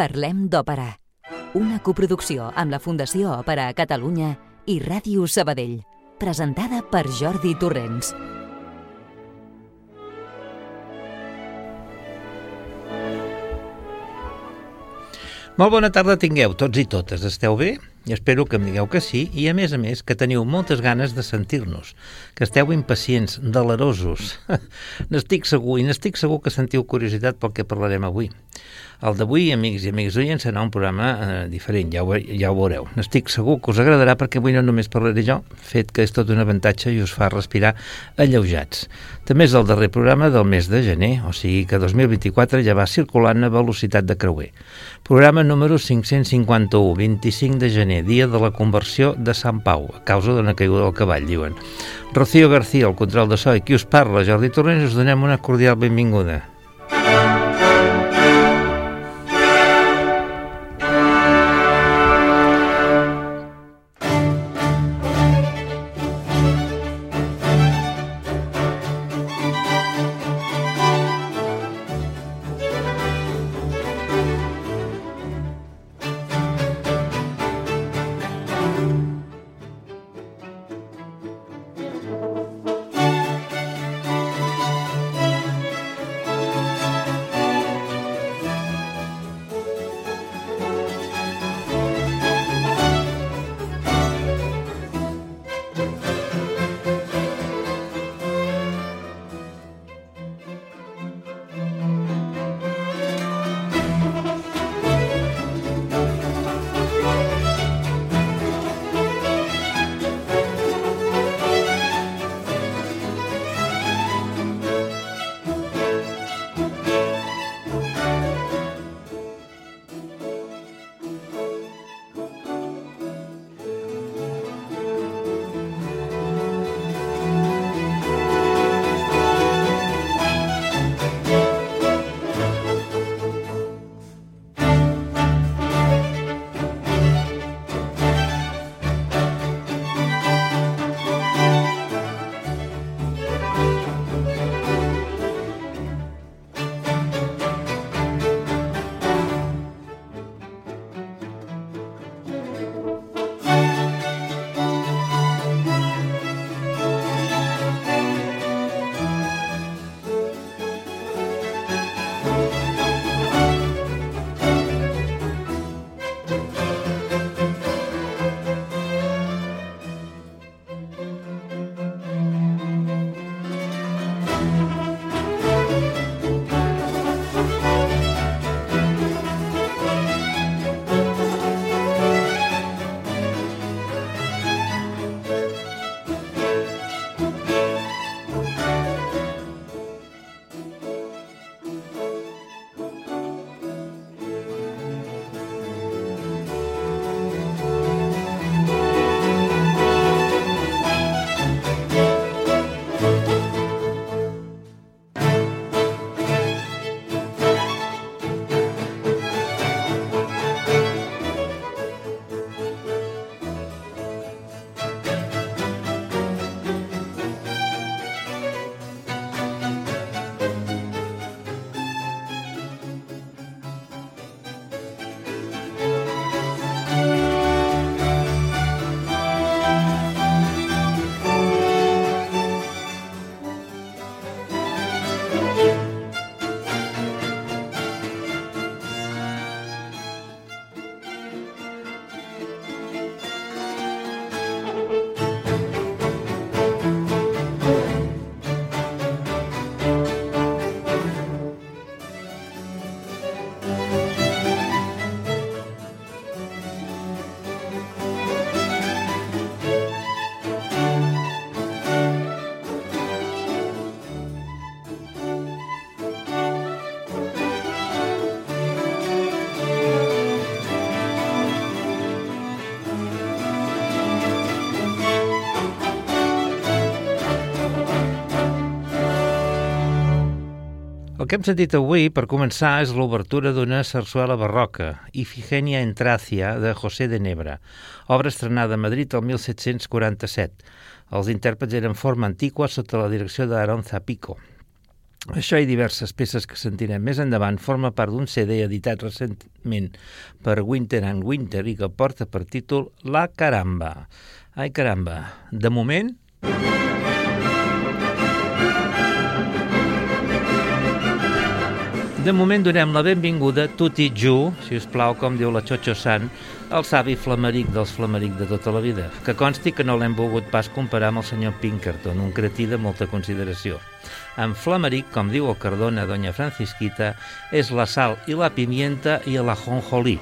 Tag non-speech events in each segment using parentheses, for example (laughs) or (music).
Parlem d'Òpera. Una coproducció amb la Fundació Òpera a Catalunya i Ràdio Sabadell. Presentada per Jordi Torrents. Molt bona tarda tingueu, tots i totes. Esteu bé? Espero que em digueu que sí i, a més a més, que teniu moltes ganes de sentir-nos, que esteu impacients, delerosos. (laughs) n'estic segur, i n'estic segur que sentiu curiositat pel que parlarem avui. El d'avui, amics i amics oients, serà un programa eh, diferent, ja ho, ja ho veureu. N'estic segur que us agradarà perquè avui no només parlaré jo, fet que és tot un avantatge i us fa respirar alleujats. També és el darrer programa del mes de gener, o sigui que 2024 ja va circulant a velocitat de creuer. Programa número 551, 25 de gener, dia de la conversió de Sant Pau, a causa d'una caiguda del cavall, diuen. Rocío García, el control de so, i qui us parla, Jordi Torrents, us donem una cordial benvinguda. Que hem sentit avui, per començar, és l'obertura d'una sarsuela barroca, Ifigenia en Tracia, de José de Nebra, obra estrenada a Madrid el 1747. Els intèrprets eren forma antiqua sota la direcció d'Aaron Zapico. Això i diverses peces que sentirem més endavant forma part d'un CD editat recentment per Winter and Winter i que porta per títol La Caramba. Ai, caramba. De moment... De moment donem la benvinguda Tuti Ju, si us plau, com diu la Xocho Sant, el savi flameric dels flameric de tota la vida, que consti que no l'hem volgut pas comparar amb el senyor Pinkerton, un cretí de molta consideració. En flameric, com diu el Cardona Doña Francisquita, és la sal i la pimienta i la jonjolí.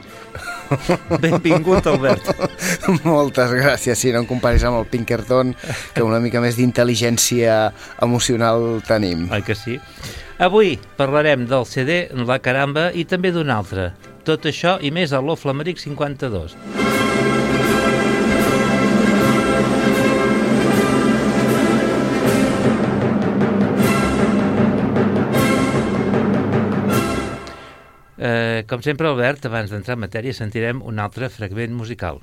Benvingut, Albert. (laughs) Moltes gràcies. Sí, no em comparis amb el Pinkerton, que una mica més d'intel·ligència emocional tenim. Oi que sí? Avui parlarem del CD La Caramba i també d'un altre. Tot això i més a l'O Flameric 52. Eh, com sempre, Albert, abans d'entrar en matèria, sentirem un altre fragment musical.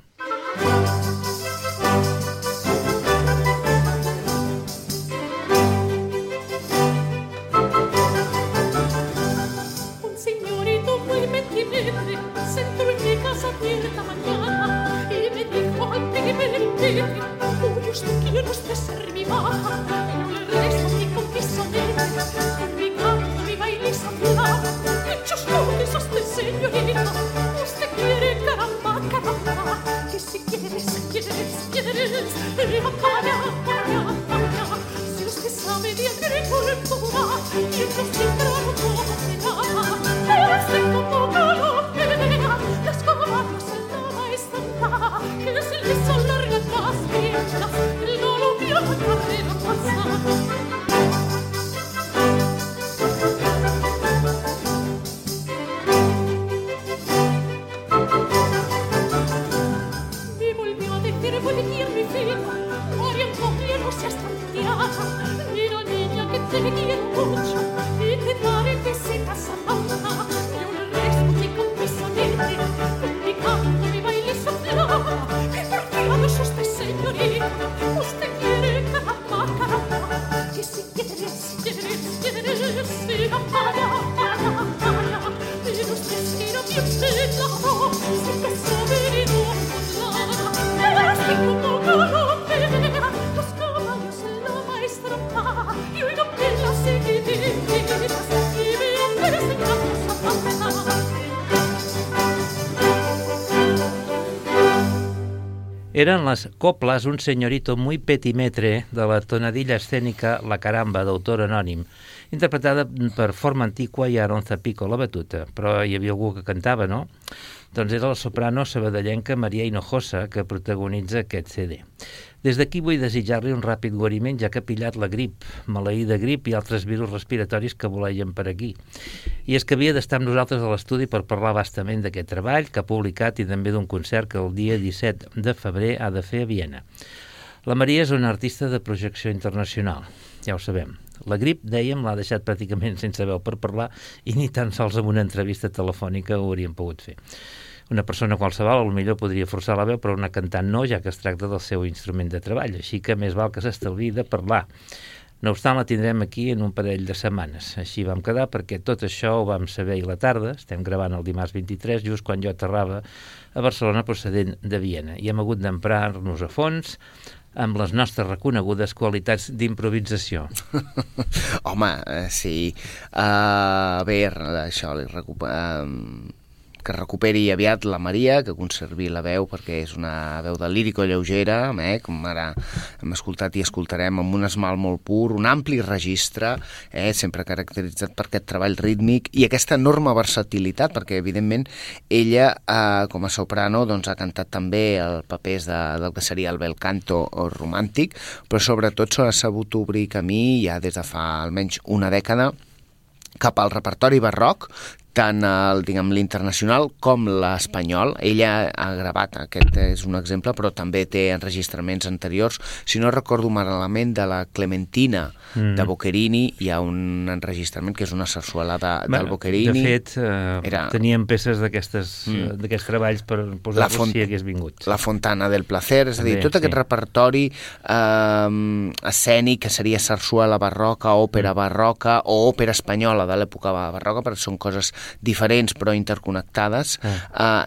Eren les coples Un senyorito muy petimetre de la tonadilla escènica La Caramba, d'autor anònim, interpretada per Formanticua i Aronza Pico la batuta, però hi havia algú que cantava, no? Doncs era la soprano sabadellenca Maria Hinojosa que protagonitza aquest CD. Des d'aquí vull desitjar-li un ràpid guariment ja que ha pillat la grip, maleïda grip i altres virus respiratoris que voleien per aquí. I és que havia d'estar amb nosaltres a l'estudi per parlar bastament d'aquest treball que ha publicat i també d'un concert que el dia 17 de febrer ha de fer a Viena. La Maria és una artista de projecció internacional, ja ho sabem. La grip, dèiem, l'ha deixat pràcticament sense veu per parlar i ni tan sols amb una entrevista telefònica ho hauríem pogut fer. Una persona qualsevol millor podria forçar la veu, però una cantant no, ja que es tracta del seu instrument de treball, així que més val que s'estalvi de parlar. No obstant, la tindrem aquí en un parell de setmanes. Així vam quedar perquè tot això ho vam saber ahir la tarda, estem gravant el dimarts 23, just quan jo aterrava a Barcelona procedent de Viena, i hem hagut d'emprar-nos a fons amb les nostres reconegudes qualitats d'improvisació. (laughs) Home, eh, sí. Uh, a veure, això, li recuper... Uh, que recuperi aviat la Maria, que conservi la veu perquè és una veu de lírico lleugera, eh, com ara hem escoltat i escoltarem amb un esmal molt pur, un ampli registre, eh, sempre caracteritzat per aquest treball rítmic i aquesta enorme versatilitat, perquè evidentment ella, eh, com a soprano, doncs, ha cantat també el papers de, del que seria el bel canto o romàntic, però sobretot s'ha sabut obrir camí ja des de fa almenys una dècada cap al repertori barroc, tant el, diguem, l'internacional com l'espanyol. Ella ha gravat, aquest és un exemple, però també té enregistraments anteriors. Si no recordo malament, de la Clementina mm. de Boccherini, hi ha un enregistrament que és una sarsuela de, Bé, del Boccherini. De fet, eh, Era- teníem peces Mm. d'aquests treballs per La posar-los font- si hagués vingut. La Fontana del Placer, és a dir, També, tot aquest sí. repertori eh, escènic que seria sarsuela barroca, òpera Mm. barroca o òpera espanyola de l'època barroca, perquè són coses diferents però interconnectades. Ah.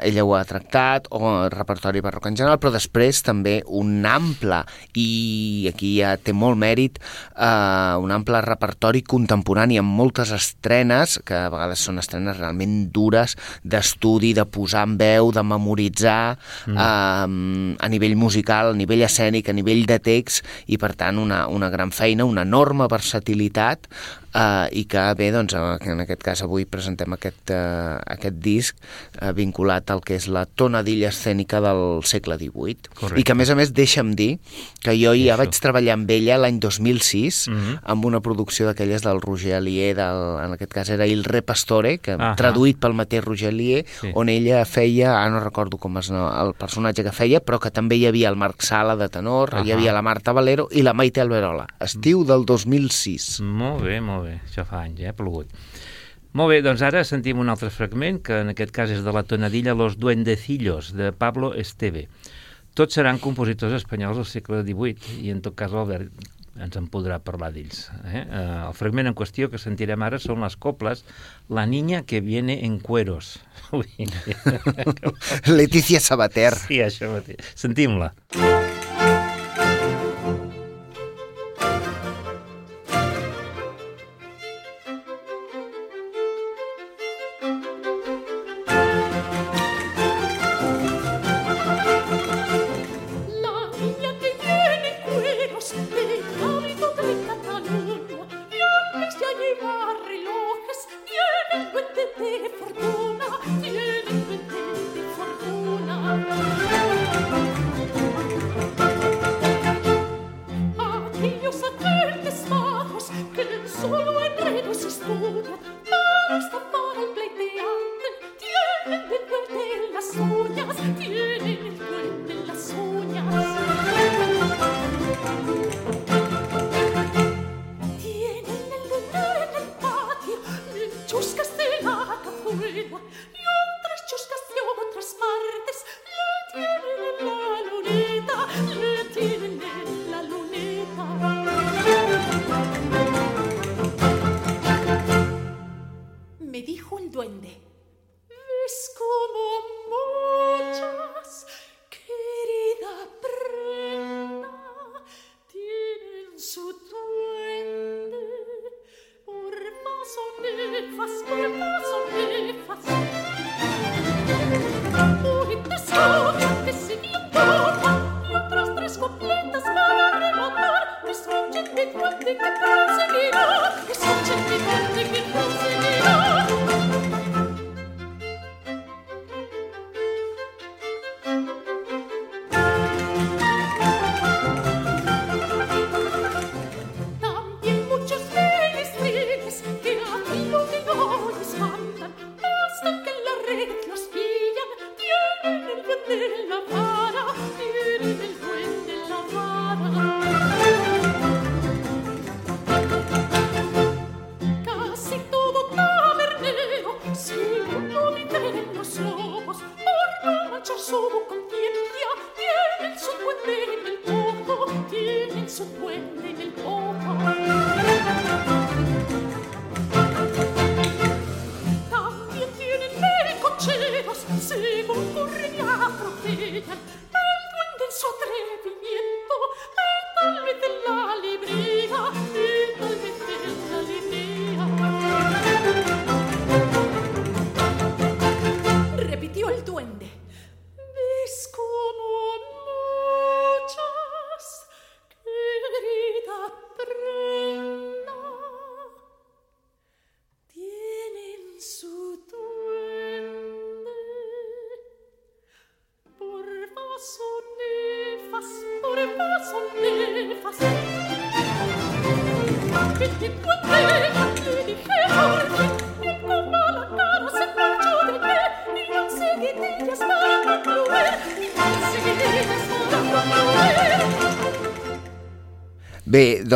Eh, ella ho ha tractat, o el repertori barroc en general, però després també un ample, i aquí ja té molt mèrit, eh, un ample repertori contemporani amb moltes estrenes, que a vegades són estrenes realment dures, d'estudi, de posar en veu, de memoritzar, mm. eh, a nivell musical, a nivell escènic, a nivell de text, i per tant una, una gran feina, una enorme versatilitat, eh, i que bé, doncs, en aquest cas avui presentem aquest, eh, aquest disc eh, vinculat al que és la tonadilla escènica del segle XVIII. Correcte. I que, a més a més, deixa'm dir que jo ja Això. vaig treballar amb ella l'any 2006 Mhm. amb una producció d'aquelles del Roger Alier, del, en aquest cas era Il Re Pastore, que Ahà. traduït pel mateix Roger Alier, Sí. on ella feia, ara no recordo com és no, el personatge que feia, però que també hi havia el Marc Sala de tenor, hi Ahà. havia la Marta Valero i la Maite Alberola. Estiu del 2006. Molt bé, molt bé. Això fa anys, eh? Plogut. Molt bé, doncs ara sentim un altre fragment, que en aquest cas és de la tonadilla Los Duendecillos, de Pablo Esteve. Tots seran compositors espanyols del segle XVIII, i en tot cas l'Albert ens en podrà parlar d'ells. Eh? Eh, el fragment en qüestió que sentirem ara són les coples La niña que viene en cueros. (laughs) Ui. Letícia Sabater. Sí, això mateix. Sentim-la. La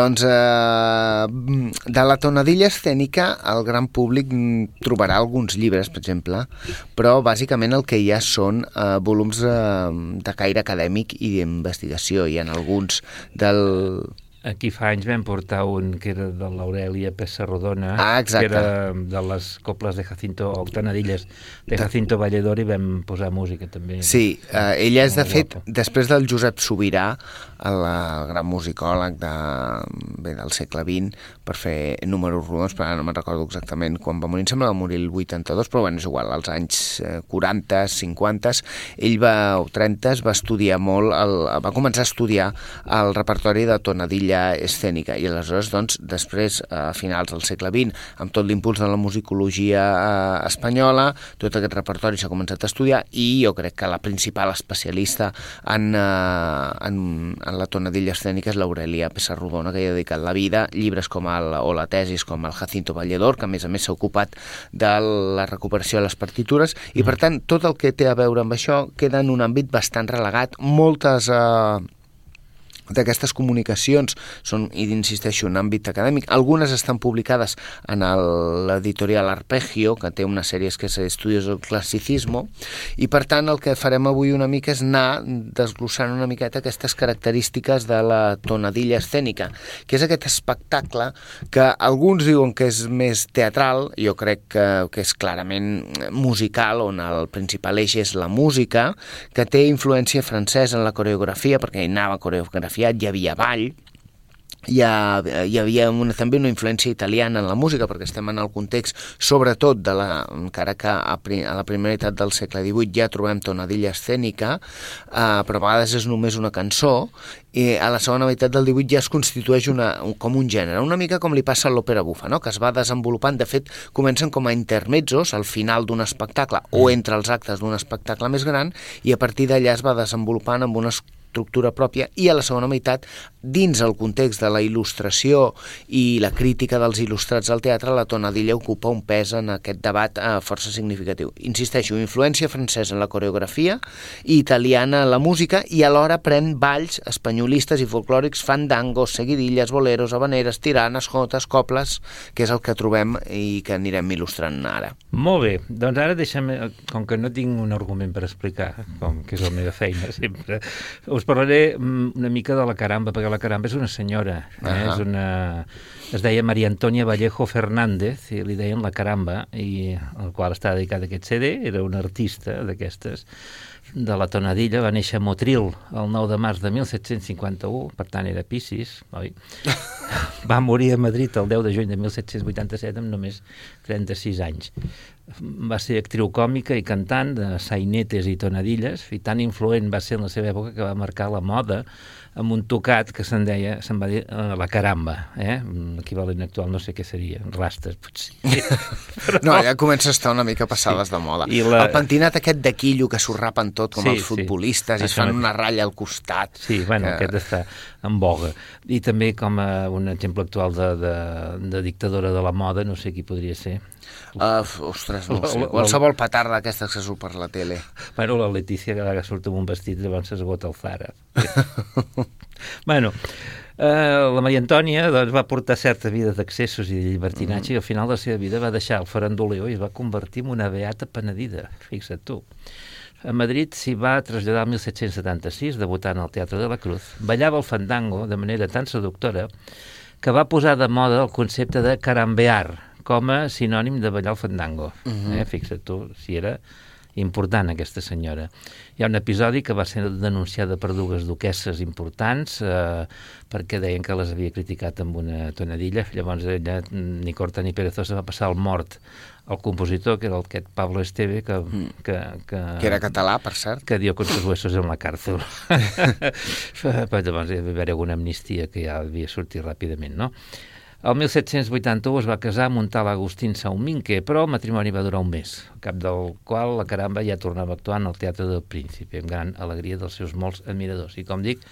doncs eh, de la tonadilla escènica el gran públic trobarà alguns llibres, per exemple, però bàsicament el que hi ha són eh, volums eh, de caire acadèmic i d'investigació. Hi ha alguns del Aquí fa anys vam portar un que era de l'Aurelia Pessarrodona, Ah, exacte. que era de les coples de Jacinto, o tonadilles de Jacinto Valledor, i vam posar música també. Sí, eh, ella és de fet, guapo. després del Josep Sobirà, el, el gran musicòleg de, bé, del segle XX, per fer números rodons, però ara no me'n recordo exactament quan va morir, em sembla que va morir el 82, però bueno, és igual, als anys eh, 40, 50, ell va, o 30, va estudiar molt, el, va començar a estudiar el repertori de tonadilla escènica, i aleshores, doncs, després, a finals del segle XX, amb tot l'impuls de la musicologia eh, espanyola, tot aquest repertori s'ha començat a estudiar i jo crec que la principal especialista en, eh, en, en la tonadilla escènica és l'Aurelia Pessarrodona, que hi ha dedicat la vida, llibres com el, o la tesis com el Jacinto Valledor, que a més a més s'ha ocupat de la recuperació de les partitures, i per tant tot el que té a veure amb això queda en un àmbit bastant relegat. Moltes... Eh, d'aquestes comunicacions són, i insisteixo, en àmbit acadèmic. Algunes estan publicades en l'editorial Arpegio, que té una sèrie que és Estudios del Classicismo, i per tant el que farem avui una mica és anar desglossant una miqueta aquestes característiques de la tonadilla escènica, que és aquest espectacle que alguns diuen que és més teatral, jo crec que, que és clarament musical, on el principal eix és la música, que té influència francesa en la coreografia, perquè hi anava coreografiat, hi havia ball, hi, ha, hi havia una, també una influència italiana en la música, perquè estem en el context, sobretot, de la, encara que a, pri, a la primera meitat del segle XVIII ja trobem tonadilla escènica, eh, però a vegades és només una cançó, i a la segona meitat del XVIII ja es constitueix una, un, com un gènere, una mica com li passa a l'òpera bufa, no? que es va desenvolupant, de fet, comencen com a intermezzos al final d'un espectacle o entre els actes d'un espectacle més gran i a partir d'allà es va desenvolupant amb una estructura pròpia i a la segona meitat, dins el context de la il·lustració i la crítica dels il·lustrats al teatre, la tonadilla ocupa un pes en aquest debat eh, força significatiu. Insisteixo, influència francesa en la coreografia i italiana en la música i alhora pren balls espanyolistes i folclòrics, fandangos, seguidilles, boleros, habaneres, tiranes, jotes, cobles, que és el que trobem i que anirem il·lustrant ara. Molt bé, doncs ara deixa'm, eh, com que no tinc un argument per explicar, com que és la meva feina sempre, us parlaré mm, una mica de la caramba, perquè la caramba és una senyora, eh? Ahà. és una... es deia Maria Antònia Vallejo Fernández, i li deien la caramba, i al qual està dedicat aquest CD, era una artista d'aquestes, de la tonadilla, va néixer a Motril el 9 de març de 1751, per tant era Piscis, oi? (laughs) va morir a Madrid el 10 de juny de 1787 amb només 36 anys. Va ser actriu còmica i cantant de sainetes i tonadilles i tan influent va ser en la seva època que va marcar la moda amb un tocat que se'n deia, se'n va dir eh, la caramba, eh? l'equivalent actual no sé què seria, rastes potser. (laughs) No, ja comença a estar una mica passades Sí. de moda. I la- El pentinat aquest de quillo que s'ho rapen tot, com Sí, els sí. futbolistes, i es fan una ratlla al costat. Sí, bueno, que- aquest està en boga. I també com a un exemple actual de, de, de dictadora de la moda, no sé qui podria ser. Uh, ostres, no sé. Qualsevol petarda d'aquesta que se surt per la tele. Bueno, la Letícia que surt amb un vestit llavors s'esgota el Zara. (laughs) bueno, eh, la Maria Antònia doncs, va portar certa vida d'accessos i de llibertinatge mm. i al final de la seva vida va deixar el farandoleo i es va convertir en una beata penedida, fixa't tu. A Madrid s'hi va traslladar el 1776, debutant al Teatre de la Cruz. Ballava el fandango de manera tan seductora que va posar de moda el concepte de carambear com a sinònim de ballar el fandango. Uh -huh. eh? Fixa't tu, si era important aquesta senyora. Hi ha un episodi que va ser denunciada per dues duquesses importants eh, perquè deien que les havia criticat amb una tonadilla. Llavors ella, ni corta ni perezosa, va passar al mort al compositor, que era el aquest Pablo Esteve, que, que, que, Que era català, per cert. que dio con sus huesos en la càrcel. (laughs) Però llavors hi va haver alguna amnistia que ja havia sortit ràpidament, no? El 1781 es va casar amb un tal Agustín Sauminque, però el matrimoni va durar un mes, al cap del qual la caramba ja tornava a actuar en el Teatre del Príncipe, amb gran alegria dels seus molts admiradors. I com dic,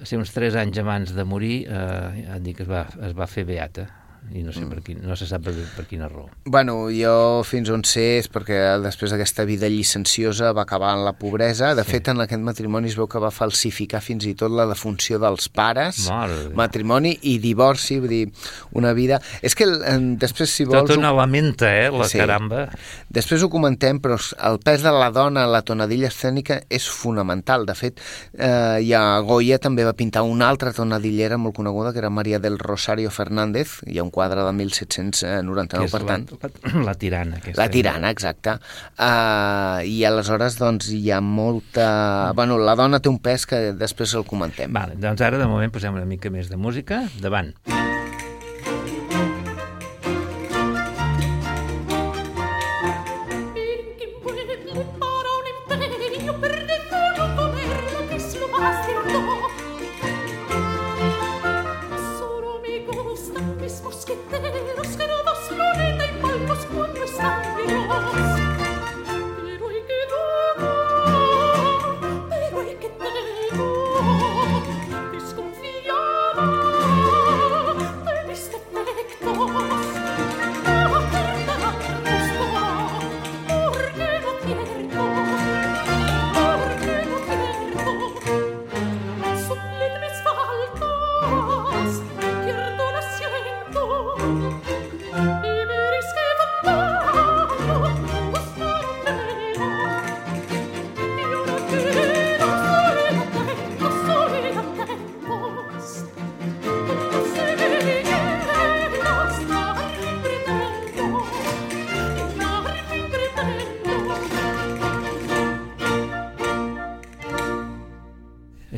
ser uns tres anys abans de morir, eh, ja et dic, es va, es va fer beata. I no, sé per quin, no se sap per, per quina raó. Bueno, jo fins on sé és perquè després d'aquesta vida llicenciosa va acabar en la pobresa. De sí. fet, en aquest matrimoni es veu que va falsificar fins i tot la defunció dels pares, Mare matrimoni i divorci, vull dir, una vida... És que eh, després, si vols... Tota ho- una lamenta, eh, la Sí. caramba. Després ho comentem, però el pes de la dona en la tonadilla escènica és fonamental. De fet, eh, ja Goya també va pintar una altra tonadillera molt coneguda, que era Maria del Rosario Fernández, hi ha un quadre de 1799, que és per tant... la, la, (clears throat) la tirana. Aquesta. La tirana, exacte. Uh, I aleshores, doncs, hi ha molta... Bueno, la dona té un pes que després el comentem. Vale, doncs ara de moment posem una mica més de música. Davant. Finché get (laughs) there.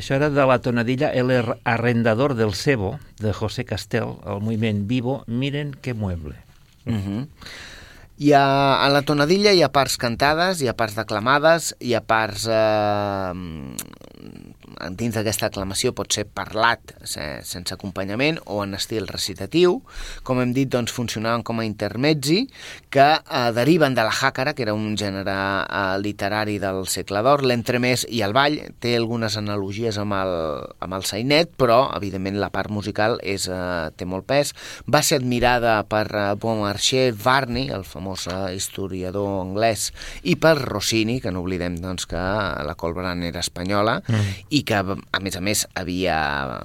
Això era de la tonadilla El arrendador del cebo, de José Castel, el moviment Vivo, miren que mueble. Uh -huh. Hi ha, a la tonadilla hi ha parts cantades, hi ha parts declamades, hi ha parts... Eh, dins d'aquesta aclamació pot ser parlat se- sense acompanyament o en estil recitatiu. Com hem dit, doncs, funcionaven com a intermezzi que eh, deriven de la jàcara, que era un gènere eh, literari del segle d'or, l'entremès i el ball. Té algunes analogies amb el, amb el sainet, però, evidentment, la part musical és, eh, té molt pes. Va ser admirada per eh, Beaumarchais Varney, el famós eh, historiador anglès, i per Rossini, que no oblidem doncs, que la Colbran era espanyola, mm. i que, a més a més, havia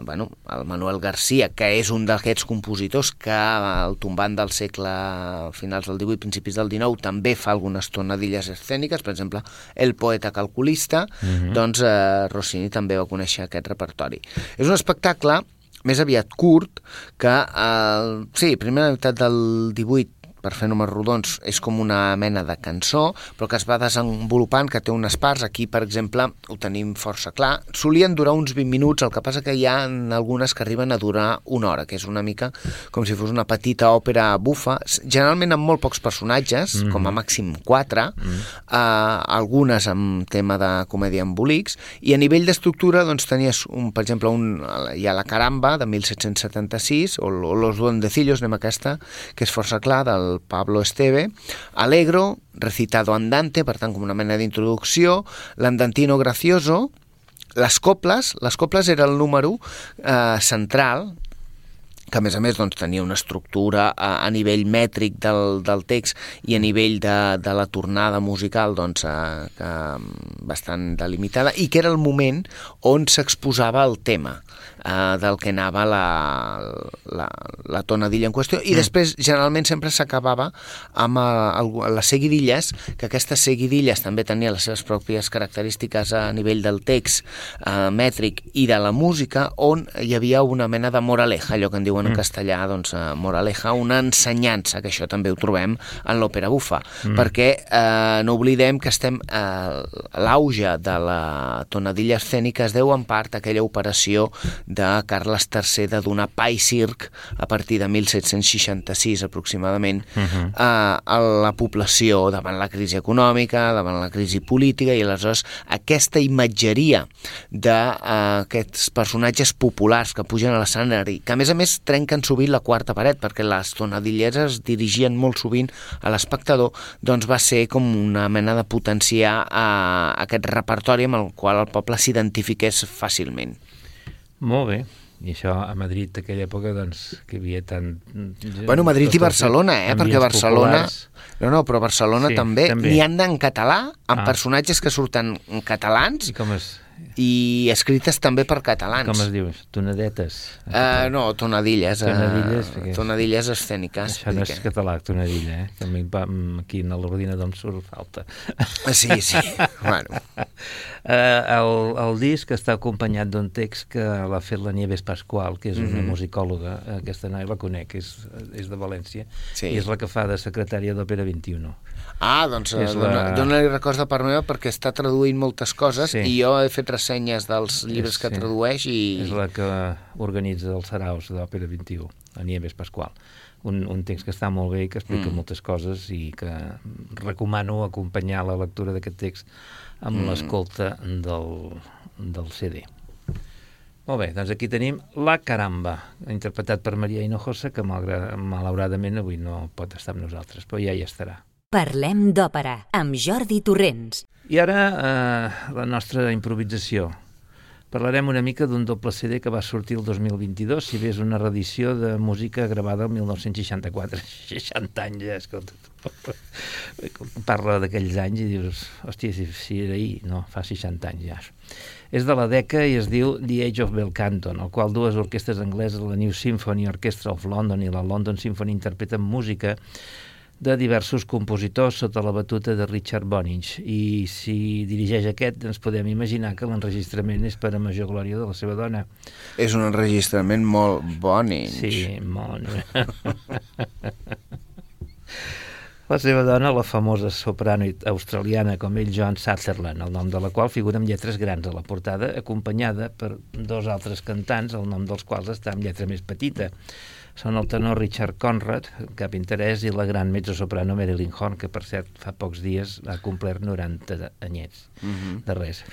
bueno, el Manuel García, que és un d'aquests compositors que al tombant del segle finals del 18, principis del 19, també fa algunes tonadilles escèniques, per exemple, El poeta calculista, mm -hmm. doncs eh, Rossini també va conèixer aquest repertori. És un espectacle més aviat curt, que, eh, sí, primera meitat del 18 per fer números rodons, és com una mena de cançó, però que es va desenvolupant, que té unes parts, aquí, per exemple, ho tenim força clar, solien durar uns 20 minuts, el que passa que hi ha algunes que arriben a durar una hora, que és una mica com si fos una petita òpera bufa, generalment amb molt pocs personatges, mm -hmm. com a màxim 4, mm -hmm. eh, algunes amb tema de comèdia embolics, i a nivell d'estructura, doncs, tenies, un, per exemple, un, hi ha la Caramba, de 1776, o, o Los Duendecillos, anem aquesta, que és força clar, del Pablo Esteve, Alegro, recitado andante, per tant, com una mena d'introducció, l'Andantino Gracioso, les coples, les coples era el número eh, central, que a més a més doncs, tenia una estructura a, a nivell mètric del, del text i a nivell de, de la tornada musical doncs, a, que, bastant delimitada i que era el moment on s'exposava el tema eh, del que anava la, la, la tonadilla en qüestió i mm. després generalment sempre s'acabava amb eh, el, les seguidilles que aquestes seguidilles també tenien les seves pròpies característiques a nivell del text eh, mètric i de la música on hi havia una mena de moraleja, allò que en diuen en castellà, doncs, eh, moraleja, una ensenyança, que això també ho trobem en l'òpera bufa, mm. perquè eh, no oblidem que estem eh, l'auge de la tonadilla escènica es deu en part a aquella operació de Carles III de donar pa i circ a partir de 1766 aproximadament uh -huh. a, a la població davant la crisi econòmica, davant la crisi política i aleshores aquesta imatgeria d'aquests personatges populars que pugen a l'escenari, que a més a més trenquen sovint la quarta paret, perquè les tonadilleres es dirigien molt sovint a l'espectador, doncs va ser com una mena de potenciar eh, aquest repertori amb el qual el poble s'identifiqués fàcilment. Molt bé. I això a Madrid d'aquella època, doncs, que hi havia tant... Bueno, Madrid i Barcelona, eh? Perquè Barcelona... populars. No, no, però Barcelona Sí, també. també. N'hi han en català, amb Ah. personatges que surten en catalans I com es, i escrites també per catalans. com es diu? Tonadetes? Uh, no, tonadilles. eh, Tonadilles, perquè- tonadilles escèniques. Això no és que- català, tonadilla, eh? Mi va- aquí a l'ordinador em surt falta. Ah, Sí, sí. bueno, (laughs) Eh, el, el disc està acompanyat d'un text que l'ha fet la Nieves Pascual, que és una Mhm. musicòloga, aquesta noia la conec, és, és de València, Sí. i és la que fa de secretària d'Òpera 21. Ah, doncs és la- dona, dona-li records de part meva perquè està traduint moltes coses Sí. i jo he fet ressenyes dels llibres que Sí. tradueix i... És la que organitza els saraus d'Òpera 21, la Nieves Pascual. Un, un text que està molt bé i que explica Mm. moltes coses i que recomano acompanyar la lectura d'aquest text amb Mm. l'escolta del, del CD. Molt bé, doncs aquí tenim La Caramba, interpretat per Maria Hinojosa, que malgrat, malauradament avui no pot estar amb nosaltres, però ja hi estarà. Parlem d'òpera amb Jordi Torrents. I ara eh, la nostra improvisació. Parlarem una mica d'un doble CD que va sortir el 2022, si bé és una reedició de música gravada el 1964. 60 (laughs) anys ja, escolta. Parla d'aquells anys i dius, hòstia, si, si era ahir, no, fa 60 anys ja. És de la DECA i es diu The Age of Bel Canto, en el qual dues orquestres angleses, la New Symphony Orchestra of London i la London Symphony, interpreten música de diversos compositors sota la batuta de Richard Bonich i si dirigeix aquest ens podem imaginar que l'enregistrament és per a major glòria de la seva dona. És un enregistrament molt bonic. Sí, molt. La seva dona, la famosa soprano australiana com ell, Joan Sutherland, el nom de la qual figura amb lletres grans a la portada, acompanyada per dos altres cantants, el nom dels quals està amb lletra més petita. Són el tenor Richard Conrad, cap interès, i la gran mezzosoprano Marilyn Horn, que per cert fa pocs dies ha complert 90 anyets Mhm. de res.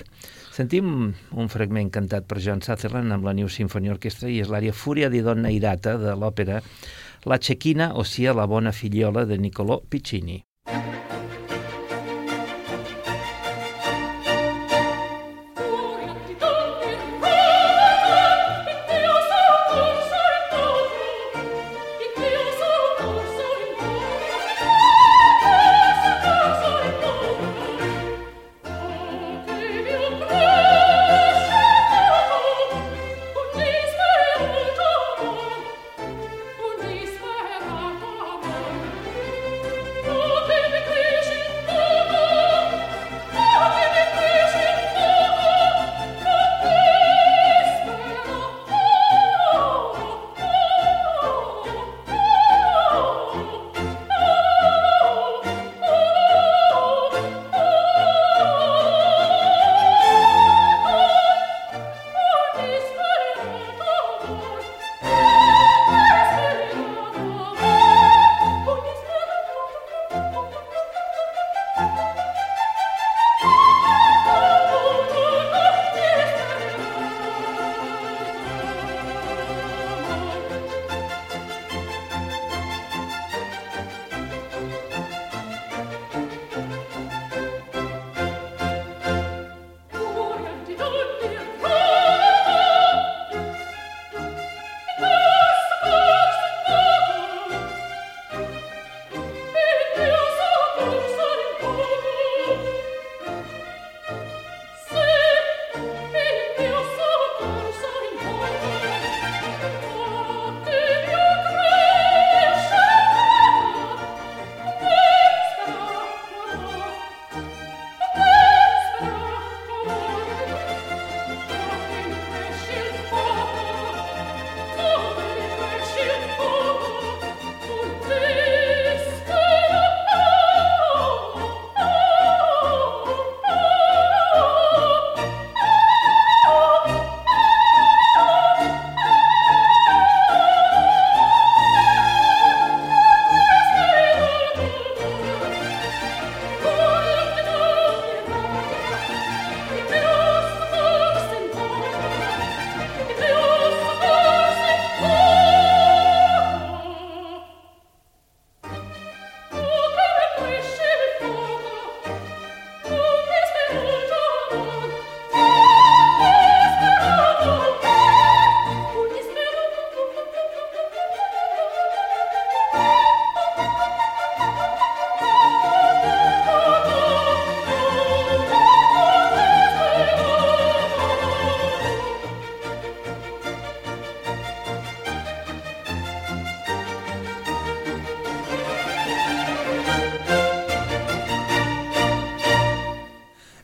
Sentim un fragment cantat per John Sutherland amb la New Symphony Orchestra i és l'àrea Fúria di donna irata de l'òpera La Cecchina, o sia la bona figliola de Niccolò Piccini. Furia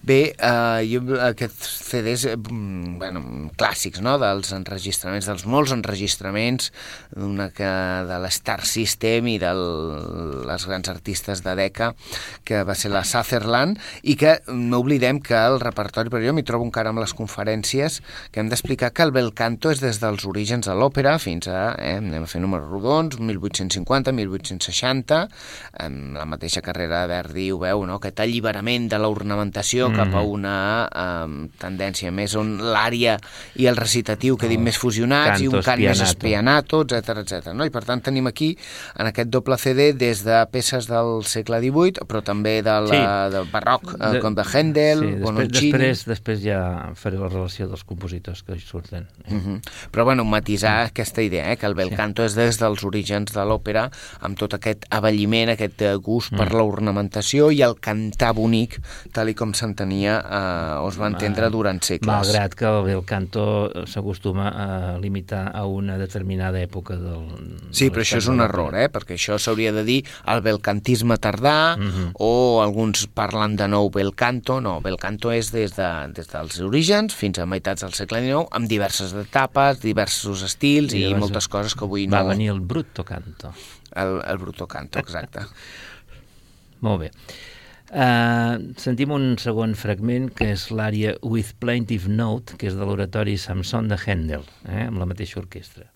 Bé, eh, jo, aquests CDs, eh, mm, bueno, clàssics, no?, dels enregistraments, dels molts enregistraments, una que de l'Star System i de les grans artistes de Decca, que va ser la Sutherland, i que no oblidem que el repertori, però jo m'hi trobo encara amb les conferències, que hem d'explicar que el bel canto és des dels orígens de l'òpera fins a, eh, anem a fer números rodons, 1850, 1860, en la mateixa carrera de Verdi ho veu, no?, aquest alliberament de l'ornamentació mm. cap a una um, tendència més on l'àrea i el recitatiu quedin oh, més fusionats i un cant més espianato, etc etc. No? I per tant tenim aquí, en aquest doble CD, des de peces del segle XVIII, però també de la, sí. del barroc, eh, de, com de Händel, sí, després, després, després ja faré la relació dels compositors que hi surten. Eh? Uh -huh. Però bueno, matisar mm. aquesta idea, eh, que el bel sí. canto és des dels orígens de l'òpera, amb tot aquest avelliment, aquest gust mm. per l'ornamentació i el cantar bonic, tal i com s'entenia eh, o es va entendre durant segles. Malgrat que el bel canto s'acostuma a limitar a una determinada època del... Sí, però això és un error, eh? perquè això s'hauria de dir el belcantisme tardà uh mhm. -huh. o alguns parlen de nou bel canto, no, bel canto és des, de, des dels orígens fins a meitats del segle XIX amb diverses etapes, diversos estils i, i moltes coses que avui va no... Va venir el brutto canto. El, el brutto canto, exacte. (laughs) Molt bé. Uh, sentim un segon fragment que és l'àrea With Plaintive Note, que és de l'oratori Samson de Handel, eh, amb la mateixa orquestra.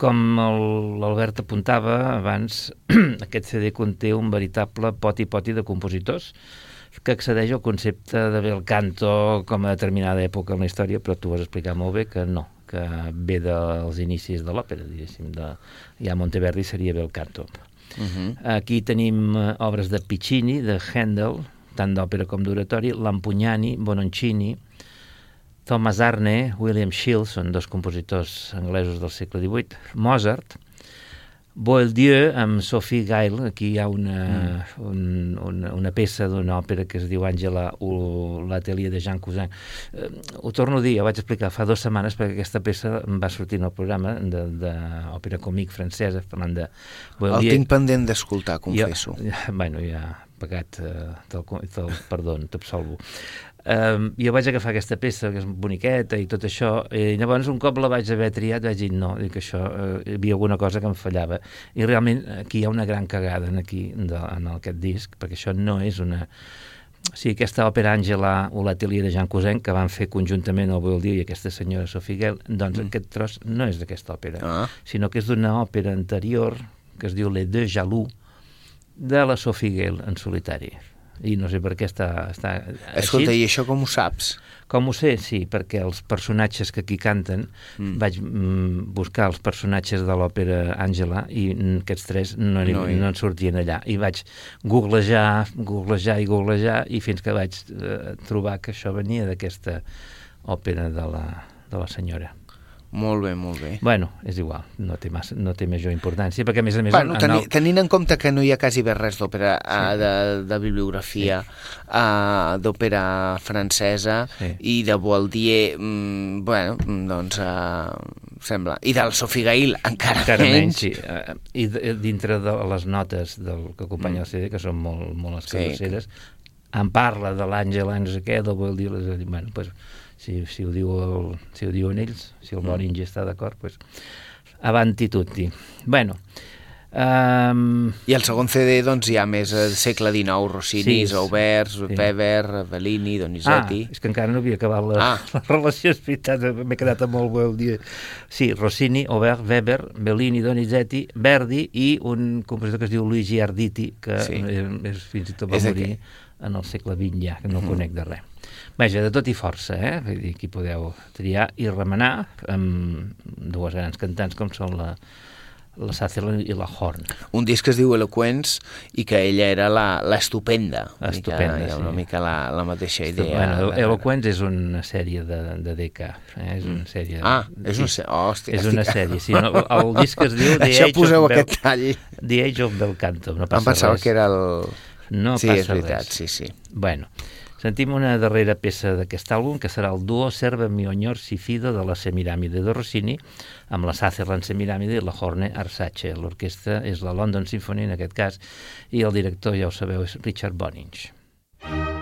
Com l'Albert apuntava abans, (clears throat) aquest CD conté un veritable poti-poti de compositors que accedeix al concepte de bel canto com a determinada època en la història, però tu has explicat molt bé que no, que ve dels inicis de l'òpera, diguéssim, de, ja Monteverdi seria bel canto. Uh -huh. Aquí tenim eh, obres de Piccini, de Handel, tant d'òpera com d'oratori, Lampugnani, Bononcini, Thomas Arne, William Shields, són dos compositors anglesos del segle XVIII, Mozart, Boieldieu amb Sophie Gail, aquí hi ha una, mm. un, una, una peça d'una òpera que es diu Àngela o l'atelier de Jean Cousin. Eh, ho torno a dir, ho vaig explicar fa dues setmanes perquè aquesta peça em va sortir en el programa d'òpera còmic francesa, parlant de El Boieldieu. tinc pendent d'escoltar, confesso. Jo, (laughs) ja, bueno, ja, pecat, eh, te'l, te'l perdon, t'absolvo. Um, jo vaig agafar aquesta peça, que és boniqueta i tot això, i llavors un cop la vaig haver triat vaig dir no, dic això, eh, hi havia alguna cosa que em fallava. I realment aquí hi ha una gran cagada en, aquí, de, en aquest disc, perquè això no és una... O sigui, aquesta òpera Àngela o l'atelier de Jean Cousin, que van fer conjuntament el Boieldieu i aquesta senyora Sophie Gell, doncs mm. aquest tros no és d'aquesta òpera, Ah. sinó que és d'una òpera anterior que es diu Les Deux Jaloux, de la Sophie Gale en solitari. I no sé per què està, està Escolta, així. i això com ho saps? Com ho sé? Sí, perquè els personatges que aquí canten, mm. vaig mm, buscar els personatges de l'òpera Àngela i aquests tres no, No no, hi- no en sortien allà. I vaig googlejar, googlejar i googlejar i fins que vaig eh, trobar que això venia d'aquesta òpera de la, de la senyora. Molt bé, molt bé. Bueno, és igual, no té, massa, no té major importància, perquè a més a més... Bueno, en teni, el- tenint en compte que no hi ha quasi bé res d'òpera sí. de, de bibliografia uh, d'òpera francesa Sí. i de Boieldier, mm, bueno, mm, doncs uh, sembla... I del Sophie Gail encara, encara menys. menys, sí. Eh, I dintre de les notes del que acompanya el CD, que són molt, molt Sí, escarasseres, en parla de l'Àngel, no sé què, del bueno, pues, si, si, ho diu el, si ho diuen ells, si el Boringe està d'acord, pues, avanti tutti. Bueno, um, I el segon CD, doncs, hi ha més eh, segle XIX, Rossini, Sí, sí, Aubert, sí. Weber, Bellini, ah, Donizetti... és que encara no havia acabat la, Ah. (laughs) la relació, és veritat, m'he quedat amb el Boieldieu. Sí, Rossini, Aubert, Weber, Bellini, Donizetti, Verdi i un compositor que es diu Luigi Arditi, que Sí. és, és, fins i tot va És morir en el segle XX ja, que no mm. conec de res. Vaja, de tot i força, eh? Vull dir, aquí podeu triar i remenar amb dues grans cantants com són la, la Sutherland i la Horn. Un disc que es diu Eloquence i que ella era la, la estupenda. Mica- sí. una mica la, la mateixa idea. Bueno, Eloquence és una sèrie de, de DK, eh? és una sèrie... Ah, és una sèrie. Hòstia, és una sèrie, sí. No, el (laughs) disc es diu The Això Age poseu of aquest tall. The Age of Bel Canto. No Em passa pensava res. que era el... No sí, passa és veritat, res. sí, sí. Bueno, sentim una darrera peça d'aquest àlbum, que serà el duo Serva Mionyor Sifido de la Semiramide de Rossini, amb la Sutherland Semiramide i la Horne Arsace. L'orquestra és la London Symphony, en aquest cas, i el director, ja ho sabeu, és Richard Boninch. Thank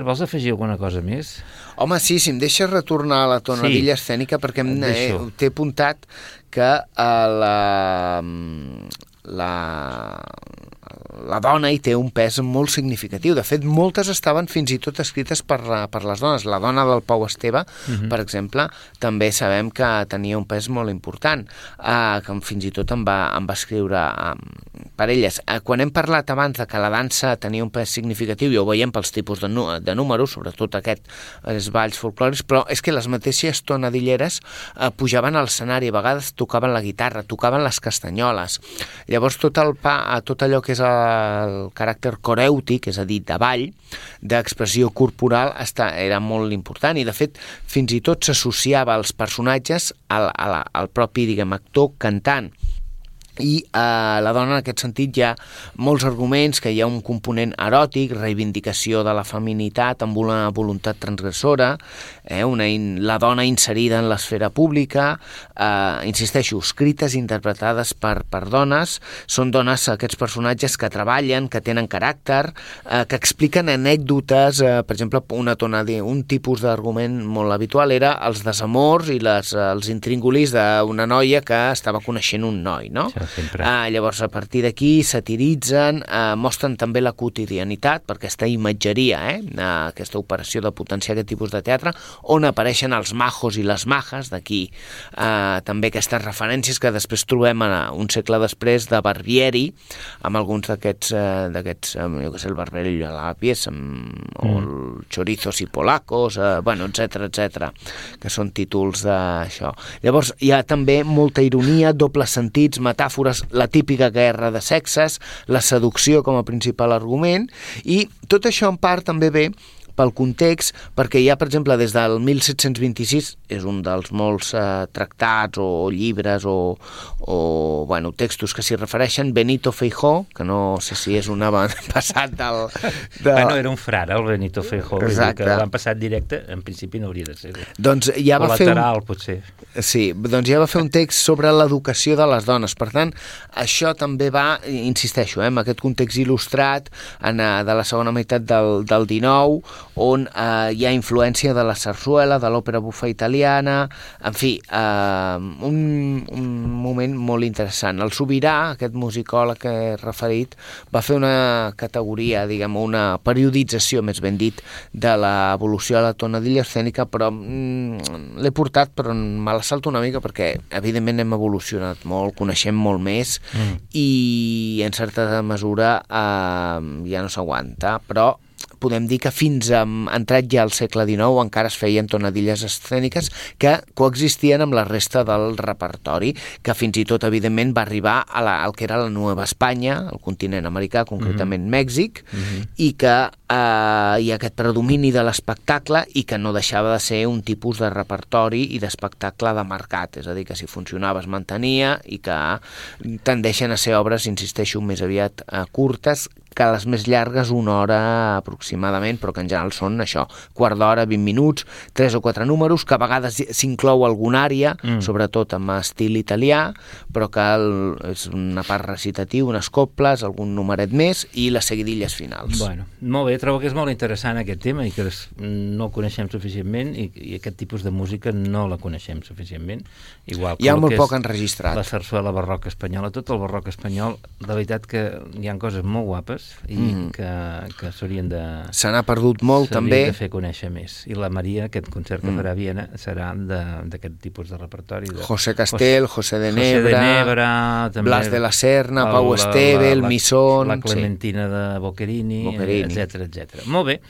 Albert, vols afegir alguna cosa més? Home, sí, si em deixes retornar a la tonadilla Sí. escènica, perquè em- eh, t'he apuntat que eh, la, la, la dona hi té un pes molt significatiu. De fet, moltes estaven fins i tot escrites per, la- per les dones. La dona del Pau Esteve, Mhm. per exemple, també sabem que tenia un pes molt important, eh, que fins i tot em va, em va escriure eh, per elles. Eh, quan hem parlat abans de que la dansa tenia un pes significatiu, i ho veiem pels tipus de, de números, sobretot aquest, els balls folclòrics, però és que les mateixes tonadilleres eh, pujaven a l'escenari, a vegades tocaven la guitarra, tocaven les castanyoles. Llavors tot, el pa, eh, tot allò que és el caràcter corèutic, és a dir, de ball, d'expressió corporal, està, era molt important i de fet fins i tot s'associava als personatges al, a la, al propi diguem, actor cantant i eh, la dona en aquest sentit hi ha molts arguments que hi ha un component eròtic, reivindicació de la feminitat amb una voluntat transgressora, eh, una in, la dona inserida en l'esfera pública, eh, insisteixo, escrites i interpretades per, per dones, són dones, aquests personatges que treballen, que tenen caràcter, eh, que expliquen anècdotes, eh, per exemple, una tona de, un tipus d'argument molt habitual era els desamors i les, eh, els intríngulis d'una noia que estava coneixent un noi, no? Això sempre. Ah, llavors, a partir d'aquí, satiritzen, eh, mostren també la quotidianitat, per aquesta imatgeria, eh, eh, aquesta operació de potenciar aquest tipus de teatre, on apareixen els majos i les majes, d'aquí eh, també aquestes referències que després trobem eh, un segle després de Barbieri, amb alguns d'aquests, eh, d'aquests eh, jo què sé, el Barbieri a la pieza, mm. o el Chorizos i Polacos, eh, bueno, etc etc que són títols d'això. Llavors, hi ha també molta ironia, dobles sentits, metàfores, la típica guerra de sexes, la seducció com a principal argument, i tot això en part també ve pel context, perquè hi ha, per exemple, des del 1726, és un dels molts eh, tractats o llibres o, o bueno, textos que s'hi refereixen, Benito Feijó, que no sé si és un passat del... De... Bueno, era un frare, el Benito Feijó, Exacte. que l'han passat directe, en principi no hauria de ser. Doncs ja va fer un, lateral, potser. Sí, doncs ja va fer un text sobre l'educació de les dones. Per tant, això també va, insisteixo, eh, en aquest context il·lustrat en, eh, de la segona meitat del, del 19, on eh, hi ha influència de la sarsuela, de l'òpera bufa italiana, en fi, eh, un, un moment molt interessant. El Sobirà, aquest musicòleg que he referit, va fer una categoria, diguem, una periodització, més ben dit, de l'evolució de la tonadilla escènica, però mm, l'he portat, però me la salto una mica perquè, evidentment, hem evolucionat molt, coneixem molt més mm. i, en certa mesura, eh, ja no s'aguanta, però podem dir que fins a entrat ja al segle XIX encara es feien tonadilles escèniques que coexistien amb la resta del repertori, que fins i tot, evidentment, va arribar a la, al que era la Nueva Espanya, el continent americà, concretament mm -hmm. Mèxic, mm -hmm. i que eh, hi ha aquest predomini de l'espectacle i que no deixava de ser un tipus de repertori i d'espectacle de mercat, és a dir, que si funcionava es mantenia i que tendeixen a ser obres, insisteixo, més aviat eh, curtes, que les més llargues una hora aproximadament, però que en general són això, quart d'hora, 20 minuts, 3 o 4 números, que a vegades s'inclou alguna àrea, mm. sobretot amb estil italià, però que el, és una part recitativa, unes coples, algun numeret més i les seguidilles finals. Bueno, molt bé, trobo que és molt interessant aquest tema i que es, no el coneixem suficientment i, i aquest tipus de música no la coneixem suficientment. Igual que Hi ha molt que poc enregistrat. La sarsuela barroca espanyola, tot el barroc espanyol, de veritat que hi han coses molt guapes i mm. que, que s'haurien de... Se n'ha perdut molt, també. de fer conèixer més. I la Maria, aquest concert que farà a Viena, serà de- d'aquest tipus de repertori. De... José Castel, José de José Nebra, de Nebra també, Blas de la Serna, el- Pau Esteve, el la- Misson... La Clementina de Boquerini, Boccherini. etc etc. Molt bé.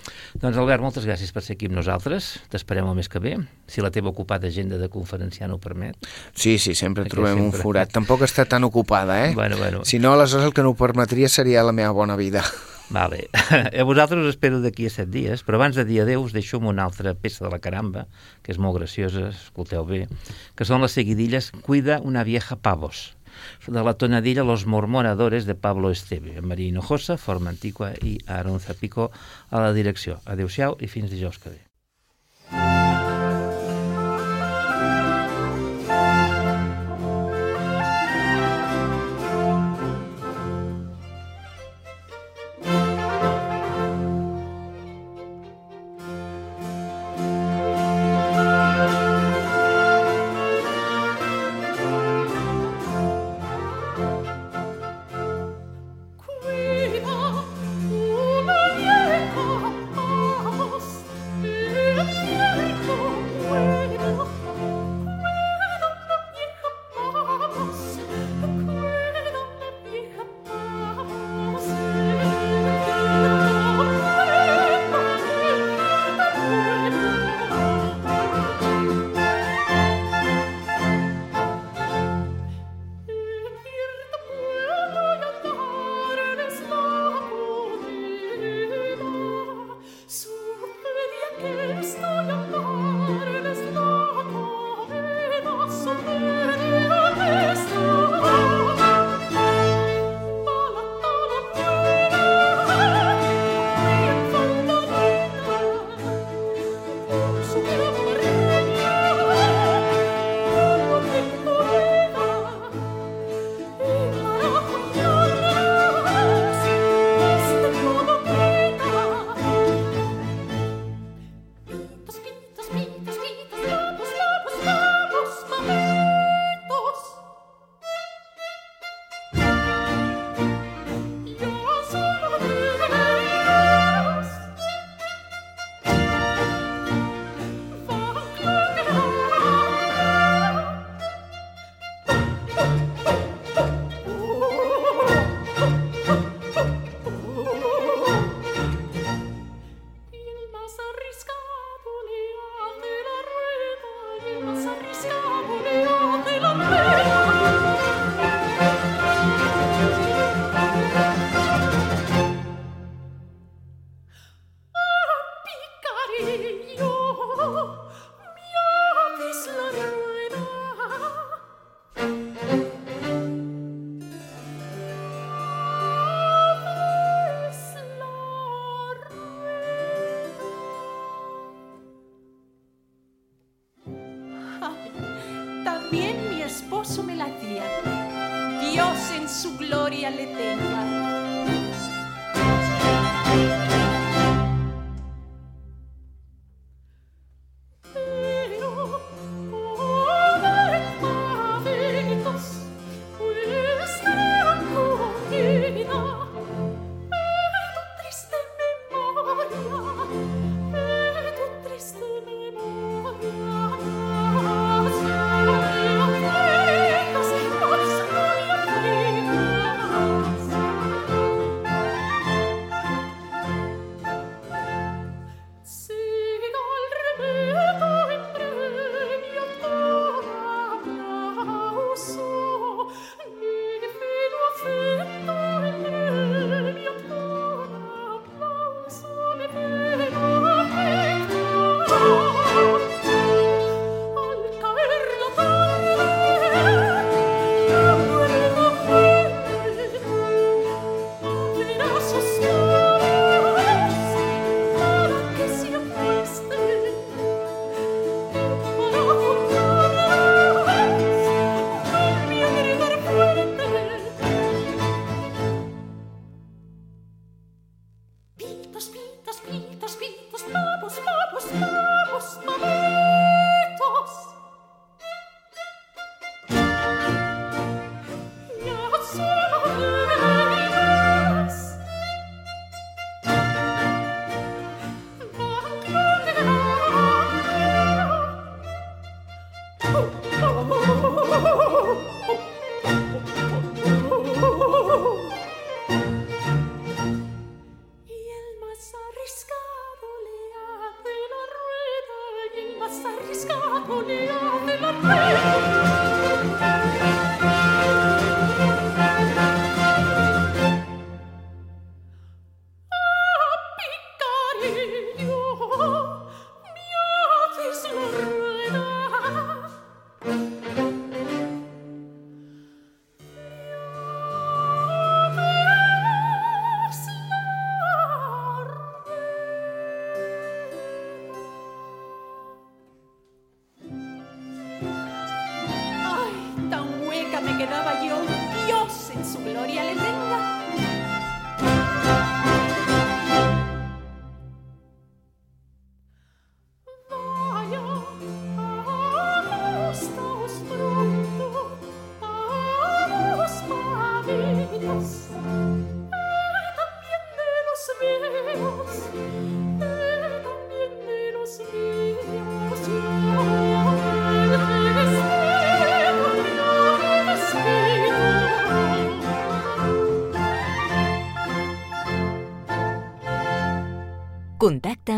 Doncs, Albert, moltes gràcies per ser aquí amb nosaltres. T'esperem el mes que ve, si la teva ocupada agenda de conferenciant ho permet. Sí, sí, sempre trobem sempre- un forat. Tampoc està tan ocupada, eh? Bueno, bueno. Si no, aleshores el que no ho permetria seria la meva bona vida. (laughs) Vale. (laughs) A vosaltres us espero d'aquí a set dies, però abans de dir adeu us deixo amb una altra peça de la caramba, que és molt graciosa, escolteu bé, que són les seguidilles Cuida una vieja pavos, de la tonadilla Los Mormonadores de Pablo Esteve, Maria Hinojosa, Forma Antigua i Aaron Zapico a la direcció. Adéu-siau i fins dijous que ve.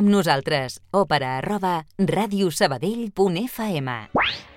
Amb nosaltres. Òpera arroba radiosabadell.fm